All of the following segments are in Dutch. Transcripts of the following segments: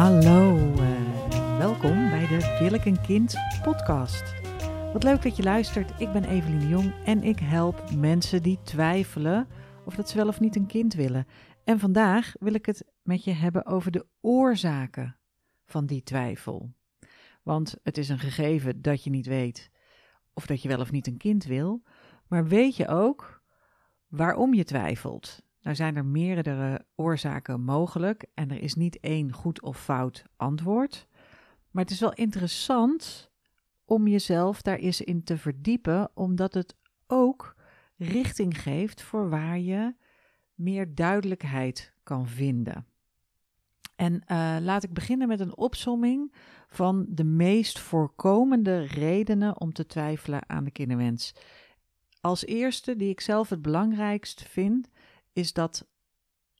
Hallo, uh, welkom bij de Wil ik een kind podcast. Wat leuk dat je luistert. Ik ben Evelien Jong en ik help mensen die twijfelen of dat ze wel of niet een kind willen. En vandaag wil ik het met je hebben over de oorzaken van die twijfel. Want het is een gegeven dat je niet weet of dat je wel of niet een kind wil, maar weet je ook waarom je twijfelt? Nou zijn er meerdere oorzaken mogelijk en er is niet één goed of fout antwoord. Maar het is wel interessant om jezelf daar eens in te verdiepen, omdat het ook richting geeft voor waar je meer duidelijkheid kan vinden. En uh, laat ik beginnen met een opsomming van de meest voorkomende redenen om te twijfelen aan de kinderwens. Als eerste, die ik zelf het belangrijkst vind, is dat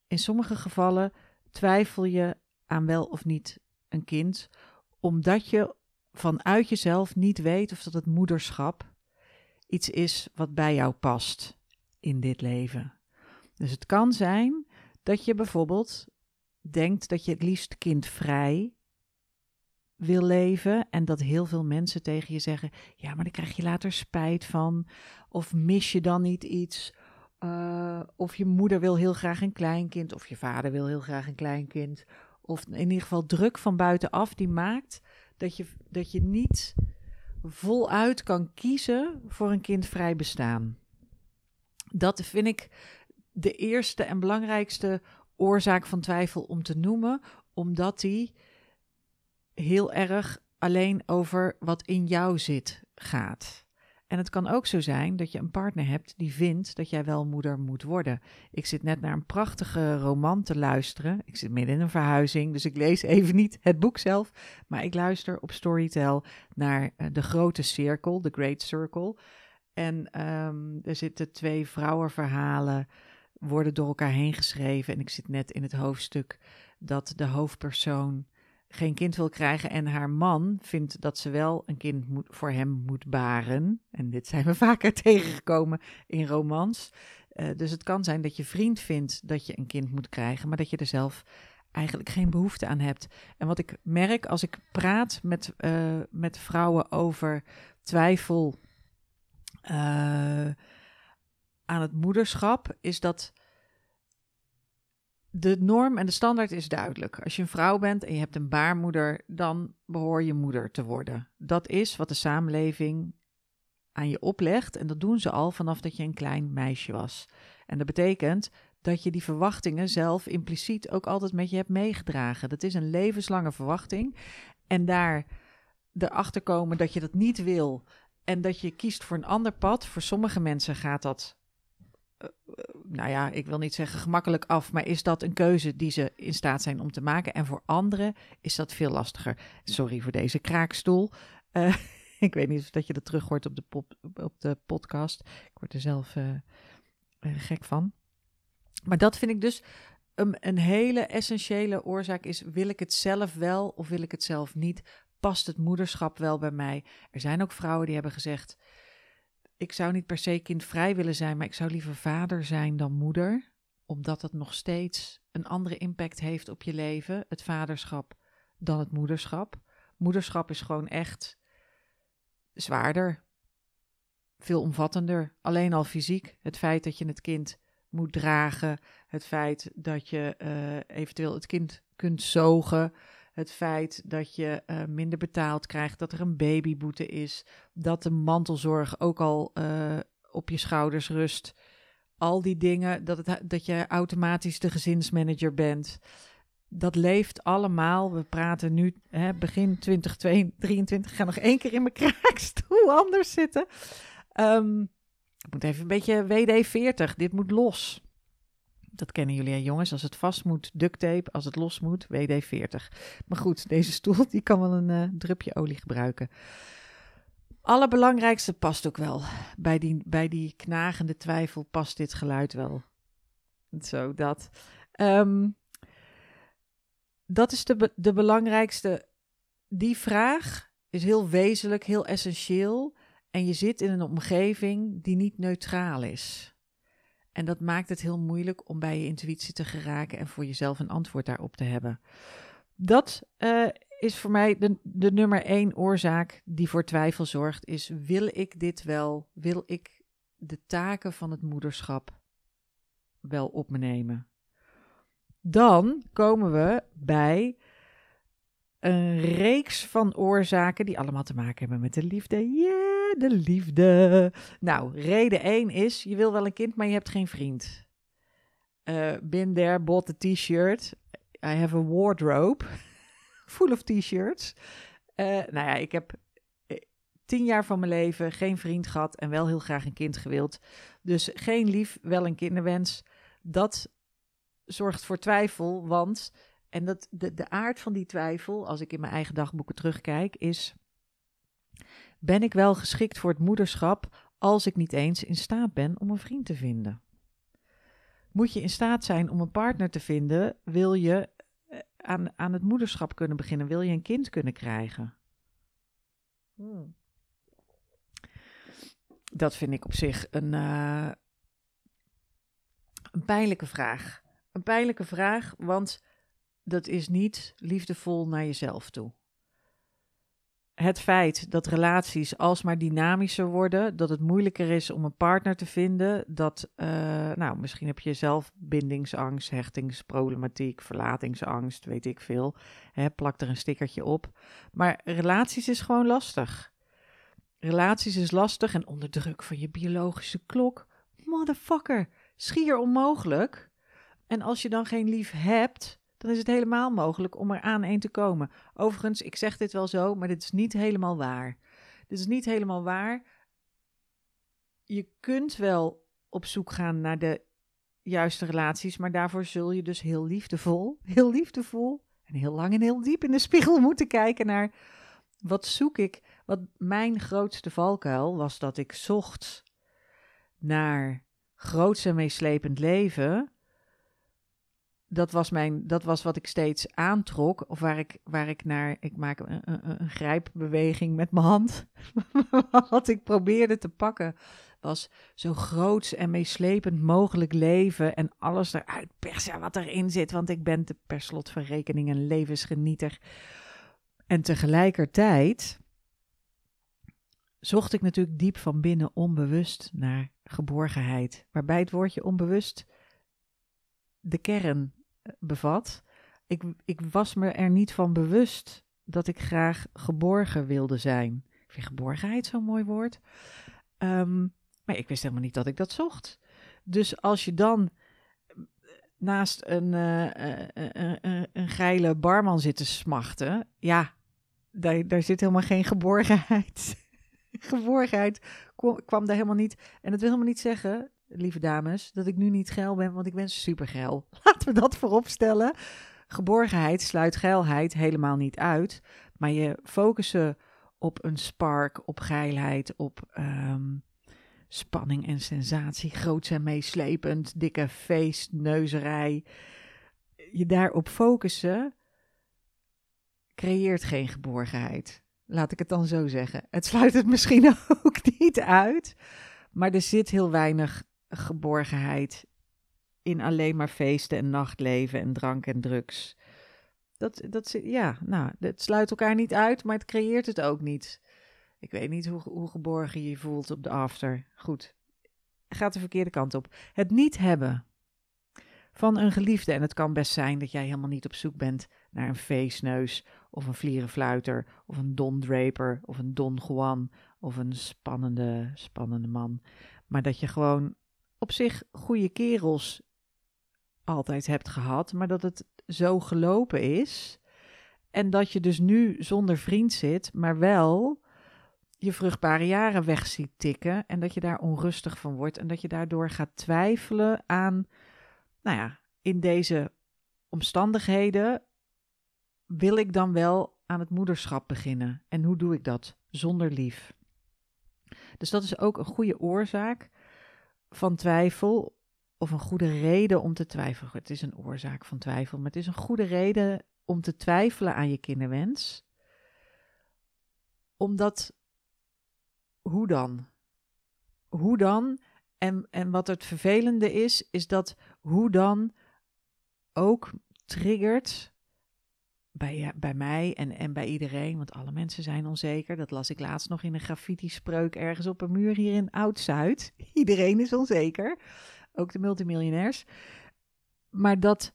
in sommige gevallen twijfel je aan wel of niet een kind, omdat je vanuit jezelf niet weet of dat het moederschap iets is wat bij jou past in dit leven. Dus het kan zijn dat je bijvoorbeeld denkt dat je het liefst kindvrij wil leven en dat heel veel mensen tegen je zeggen: ja, maar dan krijg je later spijt van, of mis je dan niet iets, uh, of je moeder wil heel graag een kleinkind, of je vader wil heel graag een kleinkind, of in ieder geval druk van buitenaf die maakt dat je, dat je niet voluit kan kiezen voor een kindvrij bestaan. Dat vind ik de eerste en belangrijkste oorzaak van twijfel om te noemen, omdat die heel erg alleen over wat in jou zit gaat. En het kan ook zo zijn dat je een partner hebt die vindt dat jij wel moeder moet worden. Ik zit net naar een prachtige roman te luisteren. Ik zit midden in een verhuizing, dus ik lees even niet het boek zelf. Maar ik luister op Storytel naar uh, De Grote Cirkel, The Great Circle. En um, er zitten twee vrouwenverhalen, worden door elkaar heen geschreven. En ik zit net in het hoofdstuk dat de hoofdpersoon geen kind wil krijgen en haar man vindt dat ze wel een kind voor hem moet baren. En dit zijn we vaker tegengekomen in romans. Uh, dus het kan zijn dat je vriend vindt dat je een kind moet krijgen, maar dat je er zelf eigenlijk geen behoefte aan hebt. En wat ik merk als ik praat met, uh, met vrouwen over twijfel uh, aan het moederschap, is dat de norm en de standaard is duidelijk. Als je een vrouw bent en je hebt een baarmoeder, dan behoor je moeder te worden. Dat is wat de samenleving aan je oplegt en dat doen ze al vanaf dat je een klein meisje was. En dat betekent dat je die verwachtingen zelf impliciet ook altijd met je hebt meegedragen. Dat is een levenslange verwachting. En daar erachter komen dat je dat niet wil en dat je kiest voor een ander pad. Voor sommige mensen gaat dat nou ja, ik wil niet zeggen gemakkelijk af, maar is dat een keuze die ze in staat zijn om te maken? En voor anderen is dat veel lastiger. Sorry voor deze kraakstoel. Uh, ik weet niet of dat je dat terug hoort op de, op de podcast. Ik word er zelf uh, gek van. Maar dat vind ik dus een, een hele essentiële oorzaak is, wil ik het zelf wel of wil ik het zelf niet? Past het moederschap wel bij mij? Er zijn ook vrouwen die hebben gezegd, ik zou niet per se kindvrij willen zijn, maar ik zou liever vader zijn dan moeder, omdat het nog steeds een andere impact heeft op je leven, het vaderschap, dan het moederschap. Moederschap is gewoon echt zwaarder, veel omvattender. Alleen al fysiek, het feit dat je het kind moet dragen, het feit dat je uh, eventueel het kind kunt zogen, het feit dat je uh, minder betaald krijgt, dat er een babyboete is, dat de mantelzorg ook al uh, op je schouders rust. Al die dingen, dat, het, dat je automatisch de gezinsmanager bent. Dat leeft allemaal. We praten nu hè, begin 2023. Ik ga nog één keer in mijn kraakstoel anders zitten. Um, ik moet even een beetje WD-40. Dit moet los. Dat kennen jullie, hè, jongens. Als het vast moet, duct tape. Als het los moet, WD-40. Maar goed, deze stoel die kan wel een uh, drupje olie gebruiken. Allerbelangrijkste past ook wel. Bij die, bij die knagende twijfel past dit geluid wel. Zo, dat. Um, dat is de, de belangrijkste. Die vraag is heel wezenlijk, heel essentieel. En je zit in een omgeving die niet neutraal is. En dat maakt het heel moeilijk om bij je intuïtie te geraken en voor jezelf een antwoord daarop te hebben. Dat uh, is voor mij de, de nummer één oorzaak die voor twijfel zorgt, is wil ik dit wel, wil ik de taken van het moederschap wel op me nemen? Dan komen we bij een reeks van oorzaken die allemaal te maken hebben met de liefde. Yeah, de liefde. Nou, reden 1 is, je wil wel een kind, maar je hebt geen vriend. Uh, bin there, bought a t-shirt. I have a wardrobe full of t-shirts. Uh, nou ja, ik heb eh, tien jaar van mijn leven geen vriend gehad en wel heel graag een kind gewild. Dus geen lief, wel een kinderwens. Dat zorgt voor twijfel, want, en dat, de, de aard van die twijfel, als ik in mijn eigen dagboeken terugkijk, is: ben ik wel geschikt voor het moederschap als ik niet eens in staat ben om een vriend te vinden? Moet je in staat zijn om een partner te vinden, wil je eh, aan, aan het moederschap kunnen beginnen, wil je een kind kunnen krijgen? Hmm. Dat vind ik op zich een, uh, een pijnlijke vraag. Een pijnlijke vraag, want dat is niet liefdevol naar jezelf toe. Het feit dat relaties alsmaar dynamischer worden, dat het moeilijker is om een partner te vinden, dat, uh, nou, misschien heb je zelf bindingsangst, hechtingsproblematiek, verlatingsangst, weet ik veel. Hè, plak er een stickertje op. Maar relaties is gewoon lastig. Relaties is lastig en onder druk van je biologische klok. Motherfucker, schier onmogelijk. En als je dan geen lief hebt, dan is het helemaal mogelijk om er aan een te komen. Overigens, ik zeg dit wel zo, maar dit is niet helemaal waar. Dit is niet helemaal waar. Je kunt wel op zoek gaan naar de juiste relaties, maar daarvoor zul je dus heel liefdevol, heel liefdevol en heel lang en heel diep in de spiegel moeten kijken naar wat zoek ik. Wat mijn grootste valkuil was dat ik zocht naar groots en meeslepend leven dat was, mijn, dat was wat ik steeds aantrok. Of waar ik, waar ik naar. Ik maak een, een, een grijpbeweging met mijn hand. wat ik probeerde te pakken was zo groots en meeslepend mogelijk leven. En alles eruit persen wat erin zit. Want ik ben per slot van rekening een levensgenieter. En tegelijkertijd zocht ik natuurlijk diep van binnen onbewust naar geborgenheid. Waarbij het woordje onbewust de kern bevat. Ik, ik was me er niet van bewust dat ik graag geborgen wilde zijn. Ik vind geborgenheid zo'n mooi woord. Ehm, maar ik wist helemaal niet dat ik dat zocht. Dus als je dan naast een, uh, een geile barman zit te smachten, ja, daar, daar zit helemaal geen geborgenheid. geborgenheid kwam daar helemaal niet. En dat wil helemaal niet zeggen lieve dames, dat ik nu niet geil ben, want ik ben super geil. Laten we dat voorop stellen. Geborgenheid sluit geilheid helemaal niet uit, maar je focussen op een spark, op geilheid, op ehm, spanning en sensatie, groots en meeslepend, dikke feestneuzerij. Je daarop focussen creëert geen geborgenheid. Laat ik het dan zo zeggen. Het sluit het misschien ook niet uit, maar er zit heel weinig geborgenheid in alleen maar feesten en nachtleven en drank en drugs. Dat, dat, ja, nou, het sluit elkaar niet uit, maar het creëert het ook niet. Ik weet niet hoe, hoe geborgen je je voelt op de after. Goed, gaat de verkeerde kant op. Het niet hebben van een geliefde. En het kan best zijn dat jij helemaal niet op zoek bent naar een feestneus of een vlierenfluiter of een Don Draper of een Don Juan of een spannende, spannende man. Maar dat je gewoon op zich goede kerels altijd hebt gehad, maar dat het zo gelopen is. En dat je dus nu zonder vriend zit, maar wel je vruchtbare jaren weg ziet tikken. En dat je daar onrustig van wordt. En dat je daardoor gaat twijfelen aan, nou ja, in deze omstandigheden wil ik dan wel aan het moederschap beginnen. En hoe doe ik dat zonder lief? Dus dat is ook een goede oorzaak van twijfel of een goede reden om te twijfelen. Het is een oorzaak van twijfel, maar het is een goede reden om te twijfelen aan je kinderwens. Omdat, hoe dan? Hoe dan? En, en wat het vervelende is, is dat hoe dan ook triggert bij, bij mij en, en bij iedereen, want alle mensen zijn onzeker. Dat las ik laatst nog in een graffiti-spreuk ergens op een muur hier in Oud-Zuid. Iedereen is onzeker, ook de multimiljonairs. Maar dat,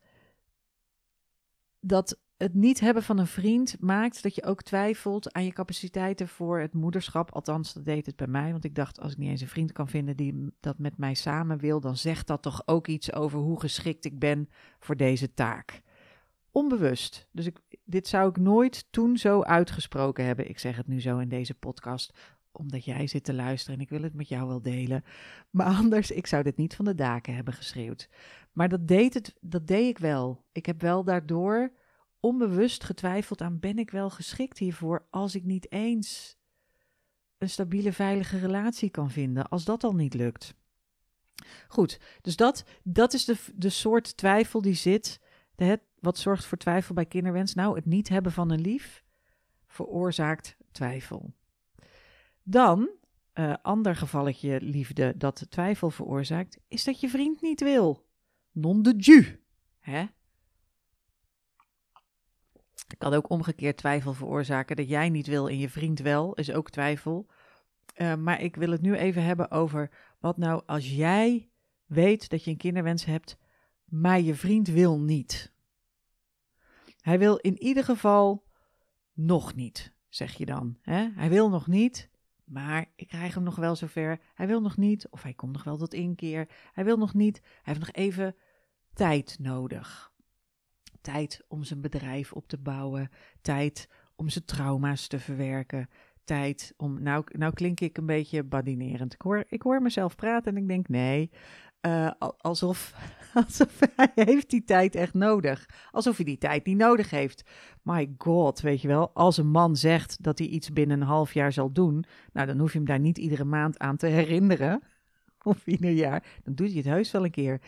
dat het niet hebben van een vriend maakt dat je ook twijfelt aan je capaciteiten voor het moederschap. Althans, dat deed het bij mij. Want ik dacht, als ik niet eens een vriend kan vinden die dat met mij samen wil, dan zegt dat toch ook iets over hoe geschikt ik ben voor deze taak. Onbewust. Dus ik, dit zou ik nooit toen zo uitgesproken hebben. Ik zeg het nu zo in deze podcast, omdat jij zit te luisteren en ik wil het met jou wel delen. Maar anders, ik zou dit niet van de daken hebben geschreeuwd. Maar dat deed, het, dat deed ik wel. Ik heb wel daardoor onbewust getwijfeld aan: ben ik wel geschikt hiervoor als ik niet eens een stabiele, veilige relatie kan vinden, als dat al niet lukt. Goed, dus dat, dat is de, de soort twijfel die zit. De, wat zorgt voor twijfel bij kinderwens? Nou, het niet hebben van een lief veroorzaakt twijfel. Dan, uh, ander gevalletje liefde dat twijfel veroorzaakt, is dat je vriend niet wil. Non de ju. Hè? Kan ook omgekeerd twijfel veroorzaken dat jij niet wil en je vriend wel, is ook twijfel. Uh, maar ik wil het nu even hebben over wat nou als jij weet dat je een kinderwens hebt, maar je vriend wil niet. Hij wil in ieder geval nog niet, zeg je dan. Hè? Hij wil nog niet, maar ik krijg hem nog wel zover. Hij wil nog niet, of hij komt nog wel tot inkeer. Hij wil nog niet, hij heeft nog even tijd nodig tijd om zijn bedrijf op te bouwen, tijd om zijn trauma's te verwerken, tijd om. Nou, nou klink ik een beetje badinerend. Ik hoor, ik hoor mezelf praten en ik denk nee. Uh, alsof, alsof hij heeft die tijd echt nodig. Alsof hij die tijd niet nodig heeft. My god, weet je wel. Als een man zegt dat hij iets binnen een half jaar zal doen. Nou, dan hoef je hem daar niet iedere maand aan te herinneren. Of ieder jaar. Dan doet hij het heus wel een keer.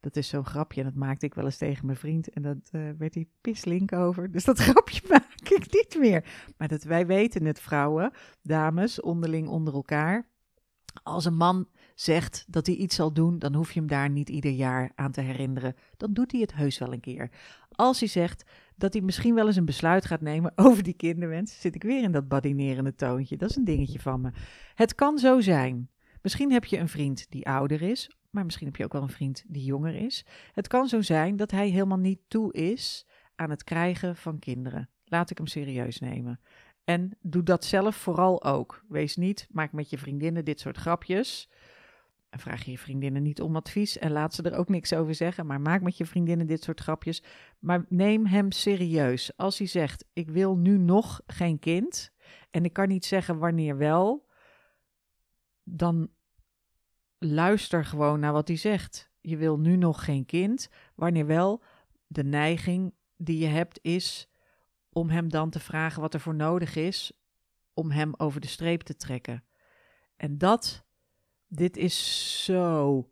Dat is zo'n grapje en dat maakte ik wel eens tegen mijn vriend. En dat uh, werd hij pislink over. Dus dat grapje maak ik niet meer. Maar dat wij weten het, vrouwen, dames, onderling onder elkaar. Als een man zegt dat hij iets zal doen, dan hoef je hem daar niet ieder jaar aan te herinneren. Dan doet hij het heus wel een keer. Als hij zegt dat hij misschien wel eens een besluit gaat nemen over die kinderwens, zit ik weer in dat badinerende toontje. Dat is een dingetje van me. Het kan zo zijn. Misschien heb je een vriend die ouder is maar misschien heb je ook wel een vriend die jonger is. Het kan zo zijn dat hij helemaal niet toe is aan het krijgen van kinderen. Laat ik hem serieus nemen. En doe dat zelf vooral ook. Wees niet, maak met je vriendinnen dit soort grapjes. En vraag je je vriendinnen niet om advies en laat ze er ook niks over zeggen. Maar maak met je vriendinnen dit soort grapjes. Maar neem hem serieus. Als hij zegt: Ik wil nu nog geen kind. En ik kan niet zeggen wanneer wel. Dan luister gewoon naar wat hij zegt. Je wil nu nog geen kind. Wanneer wel, de neiging die je hebt is om hem dan te vragen wat er voor nodig is om hem over de streep te trekken. En dat, dit is zo,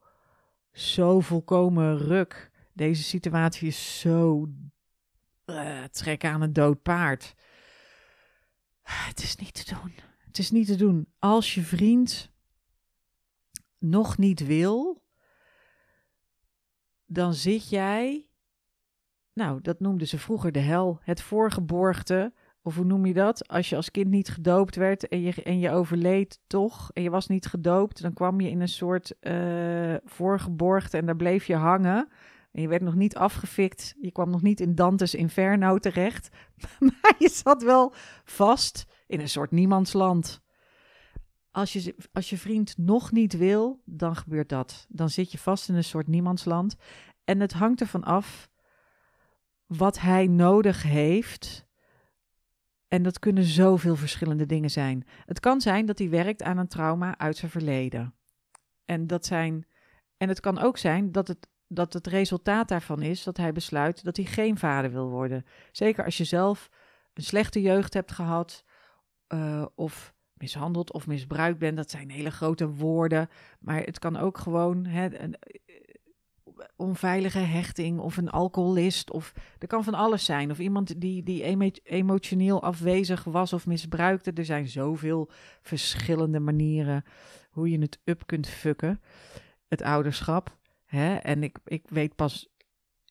zo volkomen ruk. Deze situatie is zo uh, trekken aan een dood paard. Het is niet te doen. Het is niet te doen. Als je vriend nog niet wil, dan zit jij, nou, dat noemden ze vroeger de hel, het voorgeborgte, of hoe noem je dat? Als je als kind niet gedoopt werd en je, en je overleed toch, en je was niet gedoopt, dan kwam je in een soort uh, en daar bleef je hangen. En je werd nog niet afgefikt, je kwam nog niet in Dantes Inferno terecht, maar je zat wel vast in een soort niemandsland. Als je, als je vriend nog niet wil, dan gebeurt dat. Dan zit je vast in een soort niemandsland. En het hangt ervan af wat hij nodig heeft. En dat kunnen zoveel verschillende dingen zijn. Het kan zijn dat hij werkt aan een trauma uit zijn verleden. En, dat zijn, en het kan ook zijn dat het, dat het resultaat daarvan is dat hij besluit dat hij geen vader wil worden. Zeker als je zelf een slechte jeugd hebt gehad. Uh, of mishandeld of misbruikt bent. Dat zijn hele grote woorden. Maar het kan ook gewoon hè, eh, onveilige hechting of een alcoholist. Of er kan van alles zijn. Of iemand die, die emotioneel afwezig was of misbruikte. Er zijn zoveel verschillende manieren hoe je het up kunt fucken. Het ouderschap. Hè? En ik, ik weet pas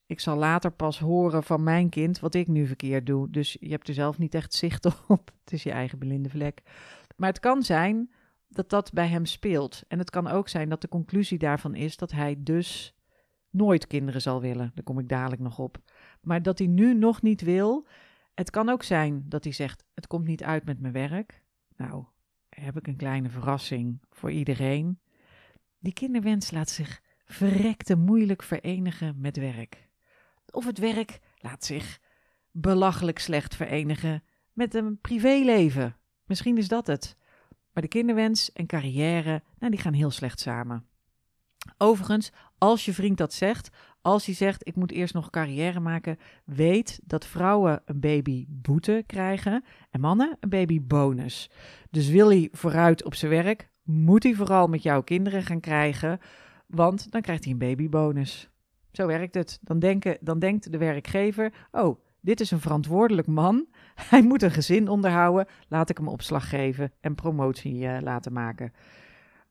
ik zal later pas horen van mijn kind wat ik nu verkeerd doe. Dus je hebt er zelf niet echt zicht op. Het is je eigen blinde vlek. Maar het kan zijn dat dat bij hem speelt. En het kan ook zijn dat de conclusie daarvan is dat hij dus nooit kinderen zal willen. Daar kom ik dadelijk nog op. Maar dat hij nu nog niet wil. Het kan ook zijn dat hij zegt: Het komt niet uit met mijn werk. Nou, heb ik een kleine verrassing voor iedereen. Die kinderwens laat zich verrekte moeilijk verenigen met werk. Of het werk laat zich belachelijk slecht verenigen met een privéleven. Misschien is dat het. Maar de kinderwens en carrière, nou, die gaan heel slecht samen. Overigens, als je vriend dat zegt, als hij zegt ik moet eerst nog carrière maken, weet dat vrouwen een babyboete krijgen en mannen een babybonus. Dus wil hij vooruit op zijn werk, moet hij vooral met jouw kinderen gaan krijgen, want dan krijgt hij een babybonus. Zo werkt het. Dan, denken, dan denkt de werkgever: oh, dit is een verantwoordelijk man. Hij moet een gezin onderhouden. Laat ik hem opslag geven en promotie uh, laten maken.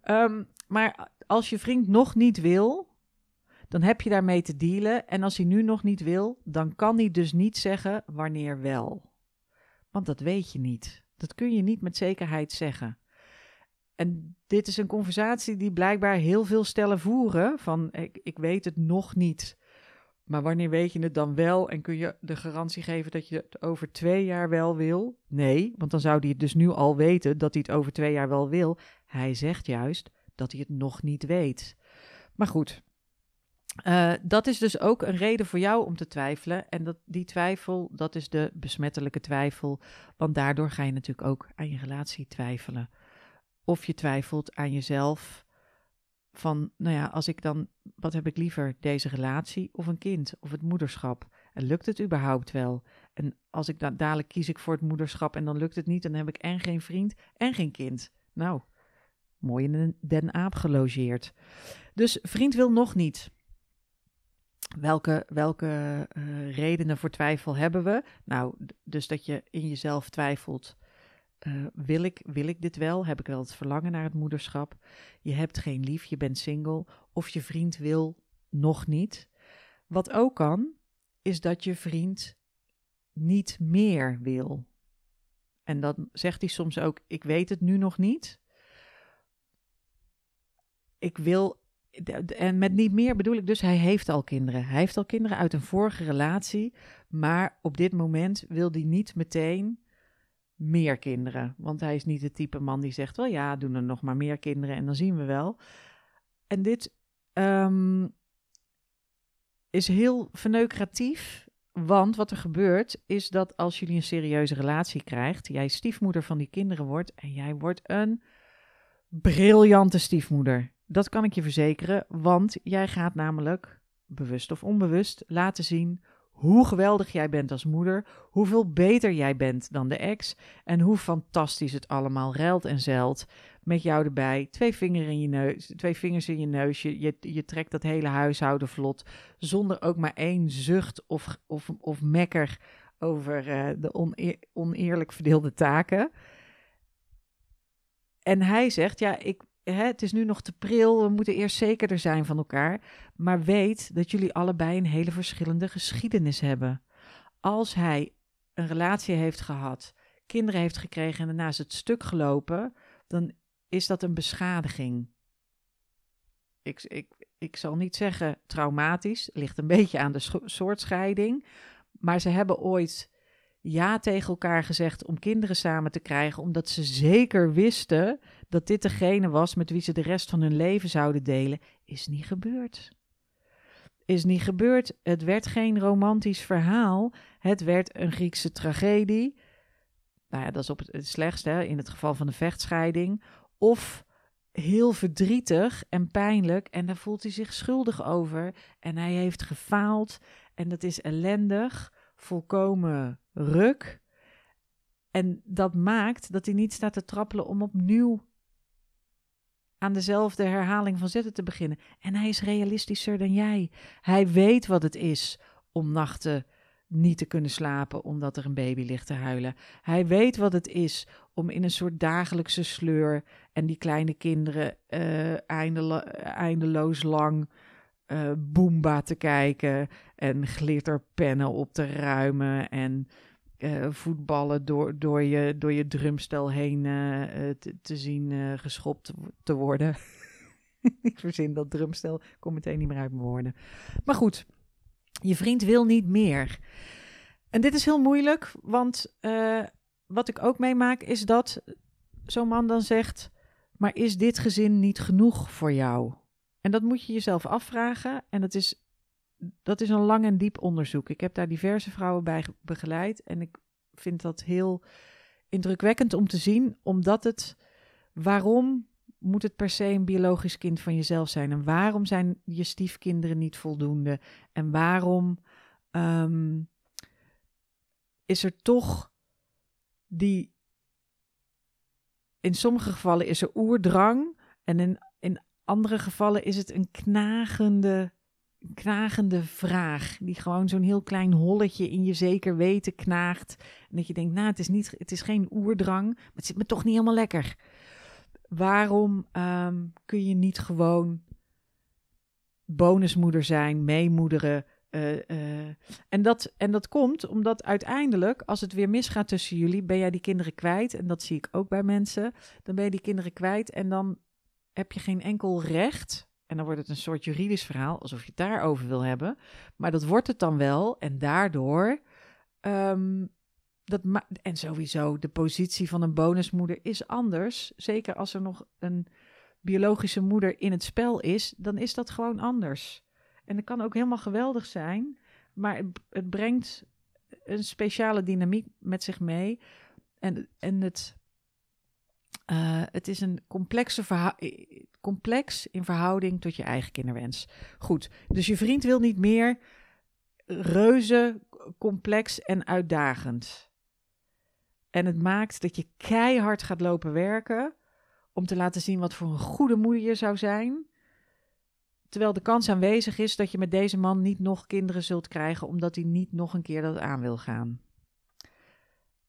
Um, maar als je vriend nog niet wil, dan heb je daarmee te dealen. En als hij nu nog niet wil, dan kan hij dus niet zeggen wanneer wel. Want dat weet je niet. Dat kun je niet met zekerheid zeggen. En dit is een conversatie die blijkbaar heel veel stellen voeren. Van ik, ik weet het nog niet. Maar wanneer weet je het dan wel en kun je de garantie geven dat je het over twee jaar wel wil? Nee, want dan zou hij het dus nu al weten dat hij het over twee jaar wel wil. Hij zegt juist dat hij het nog niet weet. Maar goed, uh, dat is dus ook een reden voor jou om te twijfelen. En dat, die twijfel, dat is de besmettelijke twijfel. Want daardoor ga je natuurlijk ook aan je relatie twijfelen. Of je twijfelt aan jezelf. Van, nou ja, als ik dan, wat heb ik liever, deze relatie of een kind of het moederschap? En lukt het überhaupt wel? En als ik dan dadelijk kies ik voor het moederschap en dan lukt het niet, dan heb ik en geen vriend en geen kind. Nou, mooi in Den Aap gelogeerd. Dus vriend wil nog niet. Welke, welke uh, redenen voor twijfel hebben we? Nou, dus dat je in jezelf twijfelt. Uh, wil, ik, wil ik dit wel? Heb ik wel het verlangen naar het moederschap? Je hebt geen lief, je bent single. Of je vriend wil nog niet. Wat ook kan, is dat je vriend niet meer wil. En dan zegt hij soms ook: Ik weet het nu nog niet. Ik wil en met niet meer bedoel ik dus, hij heeft al kinderen. Hij heeft al kinderen uit een vorige relatie, maar op dit moment wil hij niet meteen meer kinderen. Want hij is niet het type man die zegt, wel ja, doen er nog maar meer kinderen en dan zien we wel. En dit um, is heel verneukeratief, want wat er gebeurt is dat als jullie een serieuze relatie krijgt, jij stiefmoeder van die kinderen wordt en jij wordt een briljante stiefmoeder. Dat kan ik je verzekeren, want jij gaat namelijk, bewust of onbewust, laten zien hoe geweldig jij bent als moeder, hoeveel beter jij bent dan de ex en hoe fantastisch het allemaal ruilt en zeilt met jou erbij. Twee, vinger in je neus, twee vingers in je neus, je, je, trekt dat hele huishouden vlot zonder ook maar één zucht of, of, of mekker over uh, de oneer, oneerlijk verdeelde taken. En hij zegt, ja, ik, het is nu nog te pril, we moeten eerst zekerder zijn van elkaar. Maar weet dat jullie allebei een hele verschillende geschiedenis hebben. Als hij een relatie heeft gehad, kinderen heeft gekregen en daarna is het stuk gelopen, dan is dat een beschadiging. Ik, ik, ik zal niet zeggen traumatisch, ligt een beetje aan de soort scheiding. Maar ze hebben ooit ja tegen elkaar gezegd om kinderen samen te krijgen, omdat ze zeker wisten dat dit degene was met wie ze de rest van hun leven zouden delen, is niet gebeurd. Is niet gebeurd. Het werd geen romantisch verhaal. Het werd een Griekse tragedie. Nou ja, dat is op het slechtste hè, in het geval van de vechtscheiding. Of heel verdrietig en pijnlijk. En daar voelt hij zich schuldig over. En hij heeft gefaald. En dat is ellendig. Volkomen ruk. En dat maakt dat hij niet staat te trappelen om opnieuw aan dezelfde herhaling van zetten te beginnen. En hij is realistischer dan jij. Hij weet wat het is om nachten niet te kunnen slapen omdat er een baby ligt te huilen. Hij weet wat het is om in een soort dagelijkse sleur en die kleine kinderen eindelo eindeloos lang uh, Boomba te kijken en glitterpennen op te ruimen en uh, voetballen door, door, je, door je drumstel heen uh, te, te, zien geschopt te worden. ik verzin dat drumstel, kom meteen niet meer uit mijn woorden. Maar goed, je vriend wil niet meer. En dit is heel moeilijk, want wat ik ook meemaak is dat zo'n man dan zegt: Maar is dit gezin niet genoeg voor jou? En dat moet je jezelf afvragen. En dat is, dat is een lang en diep onderzoek. Ik heb daar diverse vrouwen bij begeleid. En ik vind dat heel indrukwekkend om te zien, omdat het. Waarom moet het per se een biologisch kind van jezelf zijn? En waarom zijn je stiefkinderen niet voldoende? En waarom ehm, is er toch die. In sommige gevallen is er oerdrang. En in, andere gevallen is het een knagende, knagende vraag. Die gewoon zo'n heel klein holletje in je zeker weten knaagt. En dat je denkt, nou, het is, niet, het is geen oerdrang, maar het zit me toch niet helemaal lekker. Waarom ehm, kun je niet gewoon bonusmoeder zijn, meemoederen? Uh, uh, en, dat, en dat komt omdat uiteindelijk, als het weer misgaat tussen jullie, ben jij die kinderen kwijt. En dat zie ik ook bij mensen. Dan ben je die kinderen kwijt en dan heb je geen enkel recht. En dan wordt het een soort juridisch verhaal, alsof je het daarover wil hebben. Maar dat wordt het dan wel. En daardoor. Um, dat en sowieso, de positie van een bonusmoeder is anders. Zeker als er nog een biologische moeder in het spel is, dan is dat gewoon anders. En dat kan ook helemaal geweldig zijn, maar het, het brengt een speciale dynamiek met zich mee. En, en het, uh, het is een complexe complex in verhouding tot je eigen kinderwens. Goed, dus je vriend wil niet meer reuze, complex en uitdagend. En het maakt dat je keihard gaat lopen werken om te laten zien wat voor een goede moeder je zou zijn. Terwijl de kans aanwezig is dat je met deze man niet nog kinderen zult krijgen, omdat hij niet nog een keer dat aan wil gaan.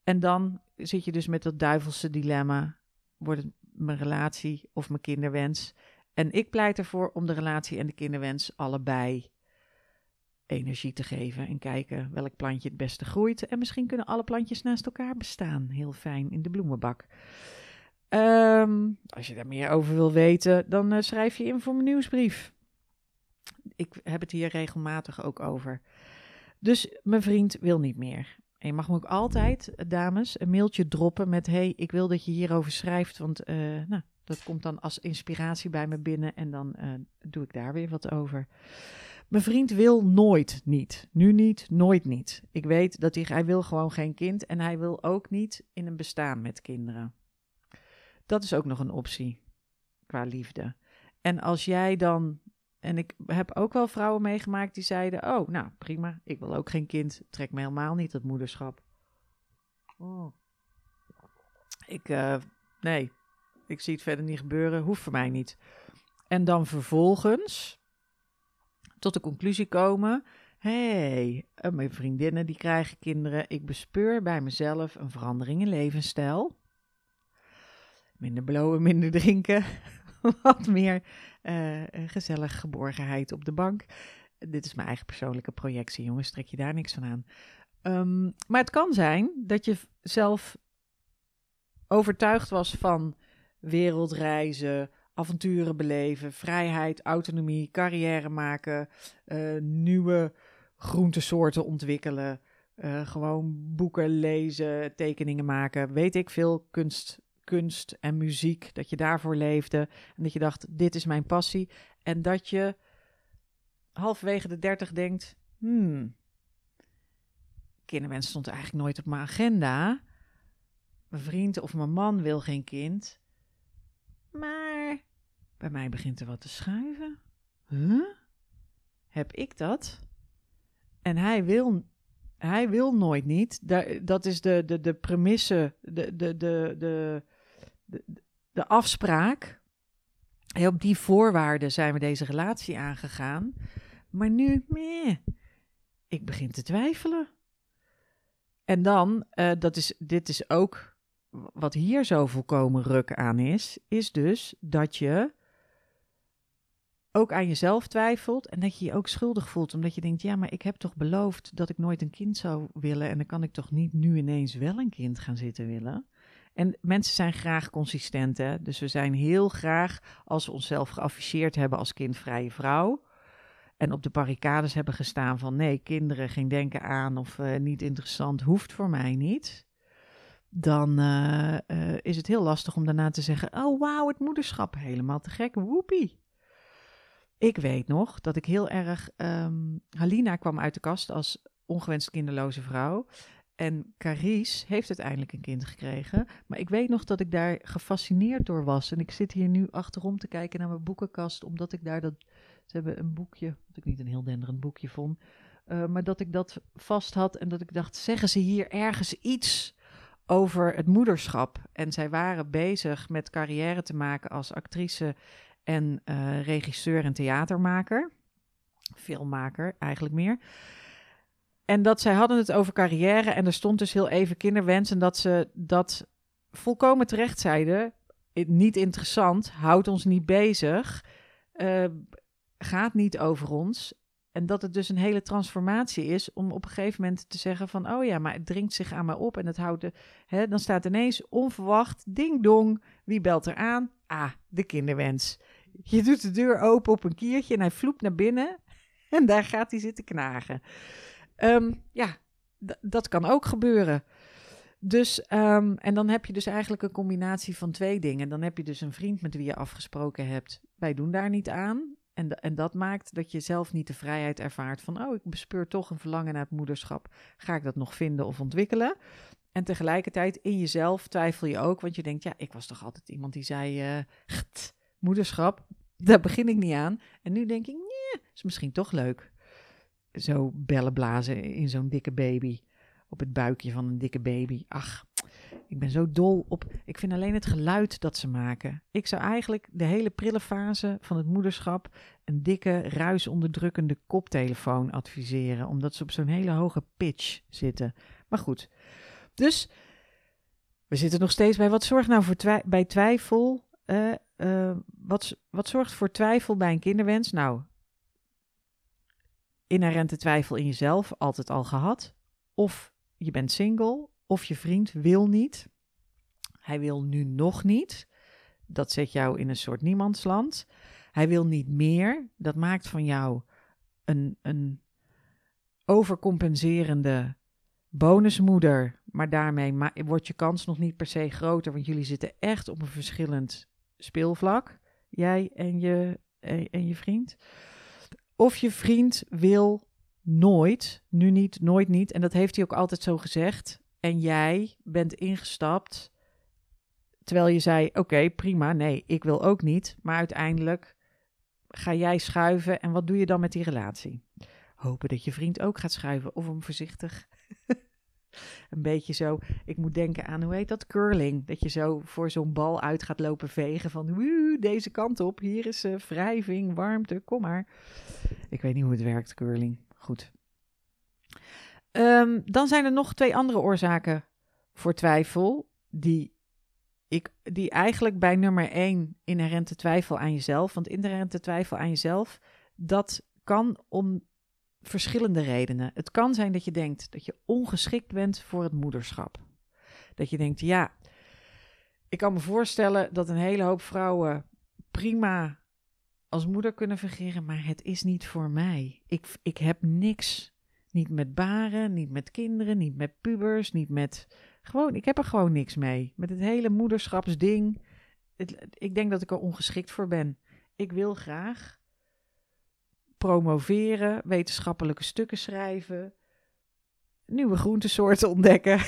En dan zit je dus met dat duivelse dilemma: wordt mijn relatie of mijn kinderwens? En ik pleit ervoor om de relatie en de kinderwens allebei energie te geven en kijken welk plantje het beste groeit. En misschien kunnen alle plantjes naast elkaar bestaan. Heel fijn in de bloemenbak. Ehm, als je daar meer over wil weten, dan uh, schrijf je in voor mijn nieuwsbrief. Ik heb het hier regelmatig ook over. Dus mijn vriend wil niet meer. En je mag me ook altijd, eh, dames, een mailtje droppen met: Hey, ik wil dat je hierover schrijft. Want uh, nou, dat komt dan als inspiratie bij me binnen. En dan uh, doe ik daar weer wat over. Mijn vriend wil nooit niet. Nu niet, nooit niet. Ik weet dat hij, hij wil gewoon geen kind. En hij wil ook niet in een bestaan met kinderen. Dat is ook nog een optie qua liefde. En als jij dan en ik heb ook wel vrouwen meegemaakt die zeiden: Oh, nou prima, ik wil ook geen kind. Trek me helemaal niet dat moederschap. Oh. Ik, uh, nee, ik zie het verder niet gebeuren, hoeft voor mij niet. En dan vervolgens tot de conclusie komen: hey, eh, mijn vriendinnen die krijgen kinderen. Ik bespeur bij mezelf een verandering in levensstijl. Minder blowen, minder drinken. Wat meer gezellig geborgenheid op de bank. Dit is mijn eigen persoonlijke projectie, jongens. Trek je daar niks van aan. Um, maar het kan zijn dat je zelf overtuigd was van wereldreizen, avonturen beleven, vrijheid, autonomie, carrière maken, uh, nieuwe groentesoorten ontwikkelen, gewoon boeken lezen, tekeningen maken, weet ik veel, kunst kunst en muziek, dat je daarvoor leefde en dat je dacht, dit is mijn passie. En dat je halverwege de dertig denkt, hmm, kinderwens stond eigenlijk nooit op mijn agenda. Mijn vriend of mijn man wil geen kind. Maar bij mij begint er wat te schuiven. Huh? Heb ik dat? En hij wil, hij wil nooit niet. Dat is de, de, de premisse, de, de, de, de, de, afspraak. Op die voorwaarden zijn we deze relatie aangegaan. Maar nu, meh, ik begin te twijfelen. En dan, uh, dat is, dit is ook wat hier zo volkomen ruk aan is, is dus dat je ook aan jezelf twijfelt en dat je je ook schuldig voelt. Omdat je denkt, ja, maar ik heb toch beloofd dat ik nooit een kind zou willen. En dan kan ik toch niet nu ineens wel een kind gaan zitten willen. En mensen zijn graag consistent, hè? Dus we zijn heel graag, als we onszelf geafficheerd hebben als kindvrije vrouw... en op de barricades hebben gestaan van... nee, kinderen, geen denken aan of uh, niet interessant, hoeft voor mij niet... dan uh, uh, is het heel lastig om daarna te zeggen... oh, wauw, het moederschap, helemaal te gek, woepie. Ik weet nog dat ik heel erg... Um, Halina kwam uit de kast als ongewenst kinderloze vrouw... En Carice heeft uiteindelijk een kind gekregen. Maar ik weet nog dat ik daar gefascineerd door was. En ik zit hier nu achterom te kijken naar mijn boekenkast, omdat ik daar dat. Ze hebben een boekje, wat ik niet een heel denderend boekje vond. Uh, maar dat ik dat vast had en dat ik dacht: zeggen ze hier ergens iets over het moederschap? En zij waren bezig met carrière te maken als actrice en uh, regisseur en theatermaker. Filmmaker eigenlijk meer. En dat zij hadden het over carrière en er stond dus heel even kinderwens en dat ze dat volkomen terecht zeiden. Niet interessant, houdt ons niet bezig, uh, gaat niet over ons. En dat het dus een hele transformatie is om op een gegeven moment te zeggen van... oh ja, maar het dringt zich aan mij op en het houdt... De, hè, dan staat ineens onverwacht, ding dong, wie belt er aan? Ah, de kinderwens. Je doet de deur open op een kiertje en hij vloept naar binnen en daar gaat hij zitten knagen. Um, ja, dat kan ook gebeuren. Dus, um, en dan heb je dus eigenlijk een combinatie van twee dingen. Dan heb je dus een vriend met wie je afgesproken hebt. Wij doen daar niet aan. En, en dat maakt dat je zelf niet de vrijheid ervaart van, oh, ik bespeur toch een verlangen naar het moederschap. Ga ik dat nog vinden of ontwikkelen? En tegelijkertijd in jezelf twijfel je ook, want je denkt, ja, ik was toch altijd iemand die zei, uh, moederschap, daar begin ik niet aan. En nu denk ik, nee, is misschien toch leuk zo bellen blazen in zo'n dikke baby. Op het buikje van een dikke baby. Ach, ik ben zo dol op. Ik vind alleen het geluid dat ze maken. Ik zou eigenlijk de hele prille fase van het moederschap een dikke, ruisonderdrukkende koptelefoon adviseren. Omdat ze op zo'n hele hoge pitch zitten. Maar goed. Dus we zitten nog steeds bij wat zorgt nou voor bij twijfel. Uh, uh, wat, wat zorgt voor twijfel bij een kinderwens? Nou, inherente twijfel in jezelf altijd al gehad. Of je bent single, of je vriend wil niet. Hij wil nu nog niet. Dat zet jou in een soort niemandsland. Hij wil niet meer. Dat maakt van jou een, een overcompenserende bonusmoeder. Maar daarmee wordt je kans nog niet per se groter, want jullie zitten echt op een verschillend speelvlak. Jij en je, en je vriend. Of je vriend wil nooit, nu niet, nooit niet. En dat heeft hij ook altijd zo gezegd. En jij bent ingestapt terwijl je zei: Oké, prima, nee, ik wil ook niet. Maar uiteindelijk ga jij schuiven. En wat doe je dan met die relatie? Hopen dat je vriend ook gaat schuiven. Of om voorzichtig een beetje zo. Ik moet denken aan hoe heet dat? Curling. Dat je zo voor zo'n bal uit gaat lopen vegen. Van deze kant op. Hier is uh, wrijving, warmte, kom maar. Ik weet niet hoe het werkt, curling. Goed. Um, dan zijn er nog twee andere oorzaken voor twijfel. Die, ik, die eigenlijk bij nummer één inherente twijfel aan jezelf. Want inherente twijfel aan jezelf, dat kan om verschillende redenen. Het kan zijn dat je denkt dat je ongeschikt bent voor het moederschap. Dat je denkt, ja, ik kan me voorstellen dat een hele hoop vrouwen prima als moeder kunnen fungeren, maar het is niet voor mij. Ik, ik heb niks. Niet met baren, niet met kinderen, niet met pubers, niet met. Gewoon, ik heb er gewoon niks mee. Met het hele moederschapsding. Ik denk dat ik er ongeschikt voor ben. Ik wil graag promoveren, wetenschappelijke stukken schrijven, nieuwe groentesoorten ontdekken.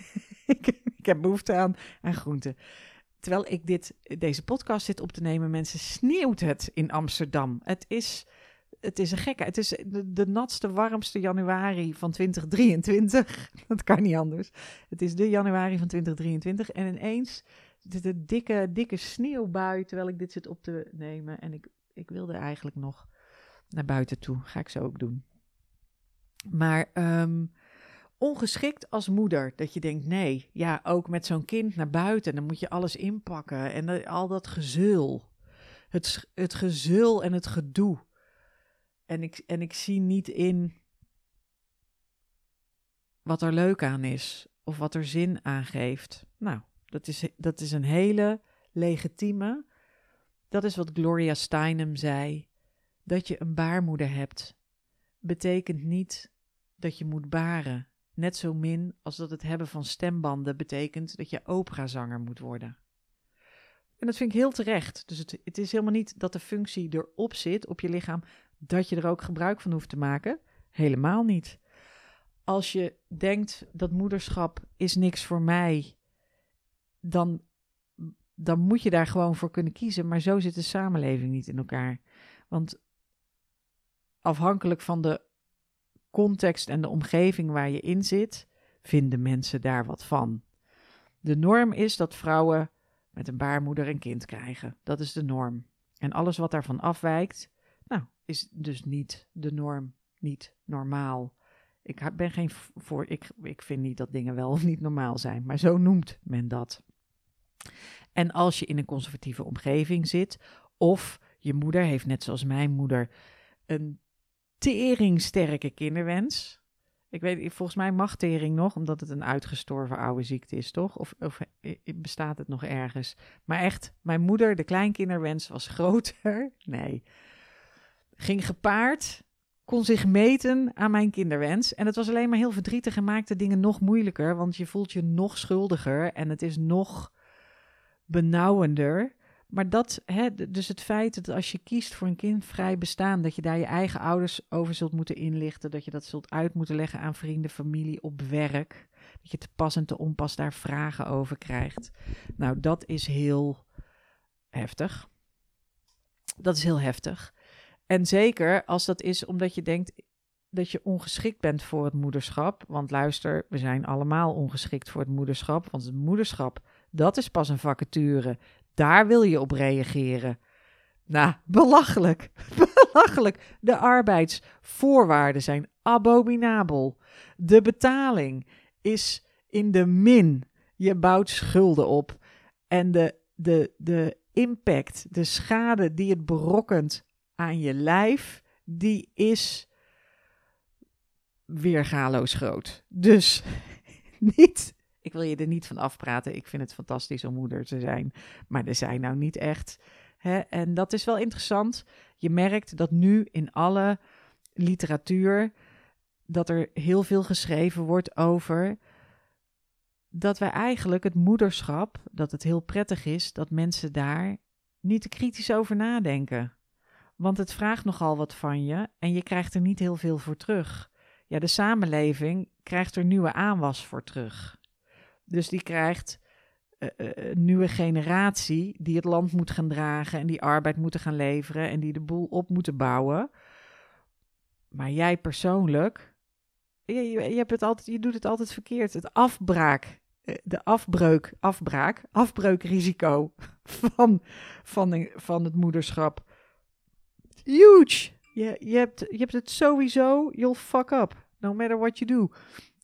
ik, ik, heb behoefte aan, aan groenten. Terwijl ik dit, deze podcast zit op te nemen, mensen, sneeuwt het in Amsterdam. Het is, het is een gekke. Het is de, natste, warmste januari van 2023. Dat kan niet anders. Het is de januari van 2023 en ineens zit een dikke, dikke sneeuwbui terwijl ik dit zit op te nemen. En ik, ik wilde eigenlijk nog naar buiten toe. Ga ik zo ook doen. Maar um, ongeschikt als moeder, dat je denkt, nee, ja, ook met zo'n kind naar buiten, dan moet je alles inpakken en al dat gezeul. het, het gezul en het gedoe. En ik, en ik zie niet in wat er leuk aan is of wat er zin aan geeft. Nou, dat is, dat is een hele legitieme. Dat is wat Gloria Steinem zei. Dat je een baarmoeder hebt, betekent niet dat je moet baren. Net zo min als dat het hebben van stembanden betekent dat je operazanger moet worden. En dat vind ik heel terecht. Dus het, het is helemaal niet dat de functie erop zit op je lichaam, dat je er ook gebruik van hoeft te maken. Helemaal niet. Als je denkt dat moederschap is niks voor mij, dan, dan moet je daar gewoon voor kunnen kiezen. Maar zo zit de samenleving niet in elkaar. Want afhankelijk van de context en de omgeving waar je in zit, vinden mensen daar wat van. De norm is dat vrouwen met een baarmoeder een kind krijgen. Dat is de norm. En alles wat daarvan afwijkt, nou, is dus niet de norm, niet normaal. Ik ben geen voor, ik, ik vind niet dat dingen wel of niet normaal zijn, maar zo noemt men dat. En als je in een conservatieve omgeving zit, of je moeder heeft, net zoals mijn moeder, een teringsterke kinderwens. Ik weet, volgens mij mag tering nog, omdat het een uitgestorven oude ziekte is, toch? Of, of bestaat het nog ergens? Maar echt, mijn moeder, de kleinkinderwens was groter. Nee. Ging gepaard, kon zich meten aan mijn kinderwens. En het was alleen maar heel verdrietig en maakte dingen nog moeilijker, want je voelt je nog schuldiger en het is nog benauwender. Maar dat, hè, dus het feit dat als je kiest voor een kindvrij bestaan, dat je daar je eigen ouders over zult moeten inlichten, dat je dat zult uit moeten leggen aan vrienden, familie, op werk, dat je te pas en te onpas daar vragen over krijgt. Nou, dat is heel heftig. Dat is heel heftig. En zeker als dat is omdat je denkt dat je ongeschikt bent voor het moederschap. Want luister, we zijn allemaal ongeschikt voor het moederschap. Want het moederschap, dat is pas een vacature. Daar wil je op reageren. Nou, belachelijk. belachelijk. De arbeidsvoorwaarden zijn abominabel. De betaling is in de min. Je bouwt schulden op. En de, de, de impact, de schade die het berokkent aan je lijf, die is weergaloos groot. Dus niet ik wil je er niet van afpraten. Ik vind het fantastisch om moeder te zijn. Maar er zijn nou niet echt. Hè? En dat is wel interessant. Je merkt dat nu in alle literatuur. dat er heel veel geschreven wordt over. dat wij eigenlijk het moederschap. dat het heel prettig is dat mensen daar niet te kritisch over nadenken. Want het vraagt nogal wat van je en je krijgt er niet heel veel voor terug. Ja, de samenleving krijgt er nieuwe aanwas voor terug. Dus die krijgt uh, een nieuwe generatie die het land moet gaan dragen en die arbeid moeten gaan leveren en die de boel op moeten bouwen. Maar jij persoonlijk, je, je, hebt het altijd, je doet het altijd verkeerd. Het afbraak, de afbreuk, afbraak, afbreukrisico van, van, van het moederschap. Huge! Je, je, hebt, je hebt het sowieso, you'll fuck up, no matter what you do.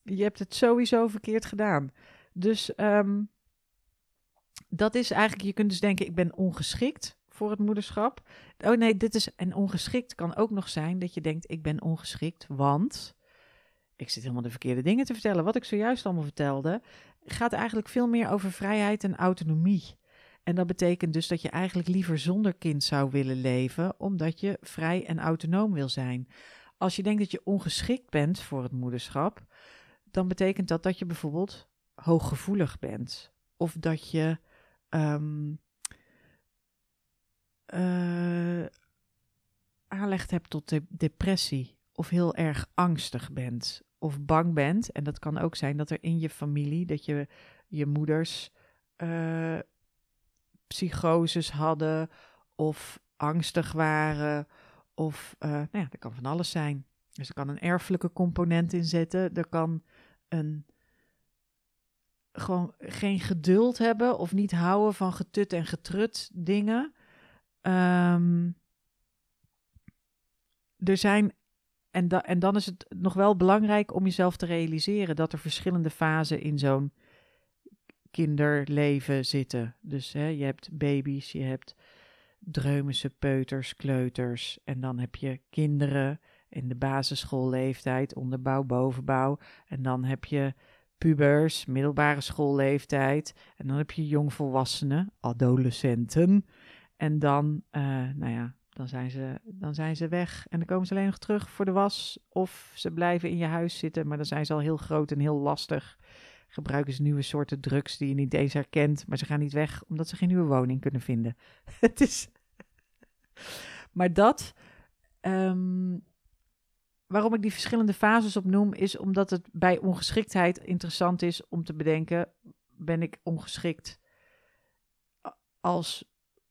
Je hebt het sowieso verkeerd gedaan. Dus ehm, dat is eigenlijk, je kunt dus denken, ik ben ongeschikt voor het moederschap. Oh nee, dit is, en ongeschikt kan ook nog zijn dat je denkt, ik ben ongeschikt, want ik zit helemaal de verkeerde dingen te vertellen. Wat ik zojuist allemaal vertelde, gaat eigenlijk veel meer over vrijheid en autonomie. En dat betekent dus dat je eigenlijk liever zonder kind zou willen leven, omdat je vrij en autonoom wil zijn. Als je denkt dat je ongeschikt bent voor het moederschap, dan betekent dat dat je bijvoorbeeld hooggevoelig bent. Of dat je um, aanleg hebt tot de depressie. Of heel erg angstig bent. Of bang bent. En dat kan ook zijn dat er in je familie, dat je je moeders uh, psychoses hadden. Of angstig waren. Of, uh, nou ja, dat kan van alles zijn. Dus er kan een erfelijke component in zitten. Er kan een gewoon geen geduld hebben of niet houden van getut en getrut dingen. Um, er zijn, en, en dan is het nog wel belangrijk om jezelf te realiseren dat er verschillende fasen in zo'n kinderleven zitten. Dus hè, je hebt baby's, je hebt dreumense peuters, kleuters. En dan heb je kinderen in de basisschoolleeftijd, onderbouw, bovenbouw. En dan heb je pubers, middelbare schoolleeftijd. En dan heb je jongvolwassenen, adolescenten. En dan, uh, nou ja, dan zijn, ze, dan zijn ze weg. En dan komen ze alleen nog terug voor de was. Of ze blijven in je huis zitten, maar dan zijn ze al heel groot en heel lastig. Gebruiken ze nieuwe soorten drugs die je niet eens herkent. Maar ze gaan niet weg omdat ze geen nieuwe woning kunnen vinden. Het is. maar dat. Um, waarom ik die verschillende fases opnoem, is omdat het bij ongeschiktheid interessant is om te bedenken: ben ik ongeschikt als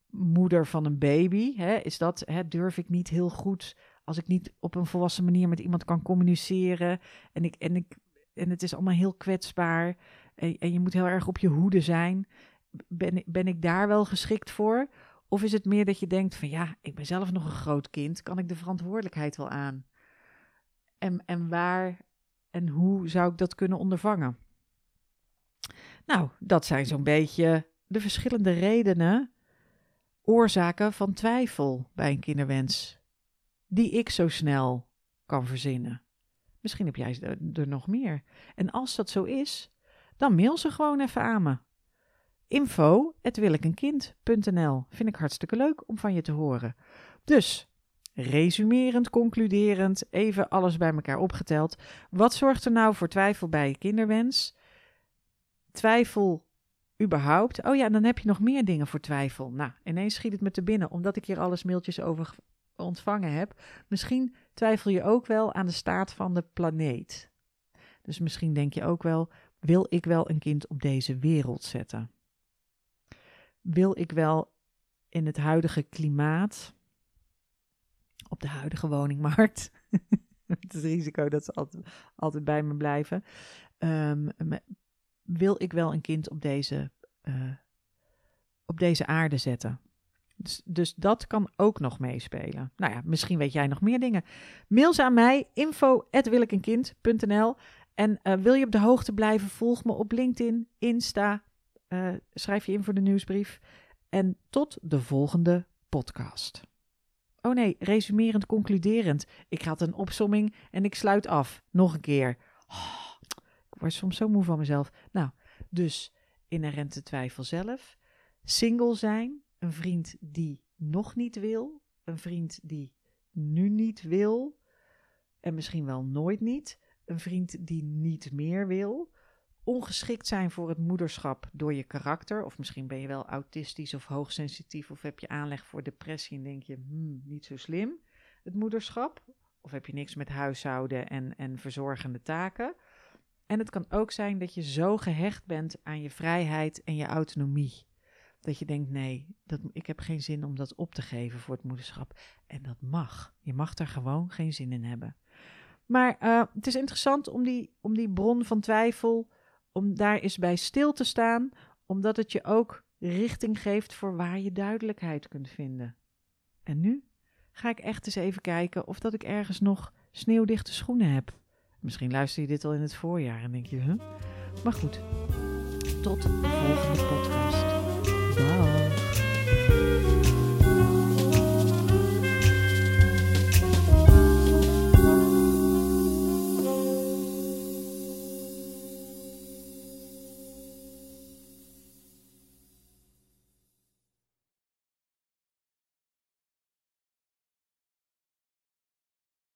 moeder van een baby? Hè? Is dat, hè, durf ik niet heel goed als ik niet op een volwassen manier met iemand kan communiceren en, ik, en, ik, en het is allemaal heel kwetsbaar en, en je moet heel erg op je hoede zijn. Ben, ben ik daar wel geschikt voor? Of is het meer dat je denkt van ja, ik ben zelf nog een groot kind, kan ik de verantwoordelijkheid wel aan? En, en waar en hoe zou ik dat kunnen ondervangen? Nou, dat zijn zo'n beetje de verschillende redenen, oorzaken van twijfel bij een kinderwens, die ik zo snel kan verzinnen. Misschien heb jij er nog meer. En als dat zo is, dan mail ze gewoon even aan me. Info, Vind ik hartstikke leuk om van je te horen. Dus Resumerend, concluderend, even alles bij elkaar opgeteld. Wat zorgt er nou voor twijfel bij je kinderwens? Twijfel überhaupt. Oh ja, dan heb je nog meer dingen voor twijfel. Nou, ineens schiet het me te binnen, omdat ik hier alles mailtjes over ontvangen heb. Misschien twijfel je ook wel aan de staat van de planeet. Dus misschien denk je ook wel: wil ik wel een kind op deze wereld zetten? Wil ik wel in het huidige klimaat op de huidige woningmarkt. het is risico dat ze altijd, bij me blijven. Um, wil ik wel een kind op deze, uh, op deze aarde zetten? Dus, dus, dat kan ook nog meespelen. Nou ja, misschien weet jij nog meer dingen. Mail ze aan mij, info.wilikenkind.nl En uh, wil je op de hoogte blijven, volg me op LinkedIn, Insta. Uh, schrijf je in voor de nieuwsbrief. En tot de volgende podcast. Oh nee, resumerend, concluderend. Ik had een opsomming en ik sluit af. Nog een keer. Oh, ik word soms zo moe van mezelf. Nou, dus inherente twijfel zelf. Single zijn. Een vriend die nog niet wil. Een vriend die nu niet wil. En misschien wel nooit niet. Een vriend die niet meer wil ongeschikt zijn voor het moederschap door je karakter. Of misschien ben je wel autistisch of hoogsensitief of heb je aanleg voor depressie en denk je, hmm, niet zo slim, het moederschap. Of heb je niks met huishouden en, en verzorgende taken. En het kan ook zijn dat je zo gehecht bent aan je vrijheid en je autonomie. Dat je denkt, nee, dat, ik heb geen zin om dat op te geven voor het moederschap. En dat mag. Je mag daar gewoon geen zin in hebben. Maar uh, het is interessant om die, om die bron van twijfel om daar eens bij stil te staan, omdat het je ook richting geeft voor waar je duidelijkheid kunt vinden. En nu ga ik echt eens even kijken of dat ik ergens nog sneeuwdichte schoenen heb. Misschien luister je dit al in het voorjaar en denk je, huh? Maar goed, tot de volgende podcast.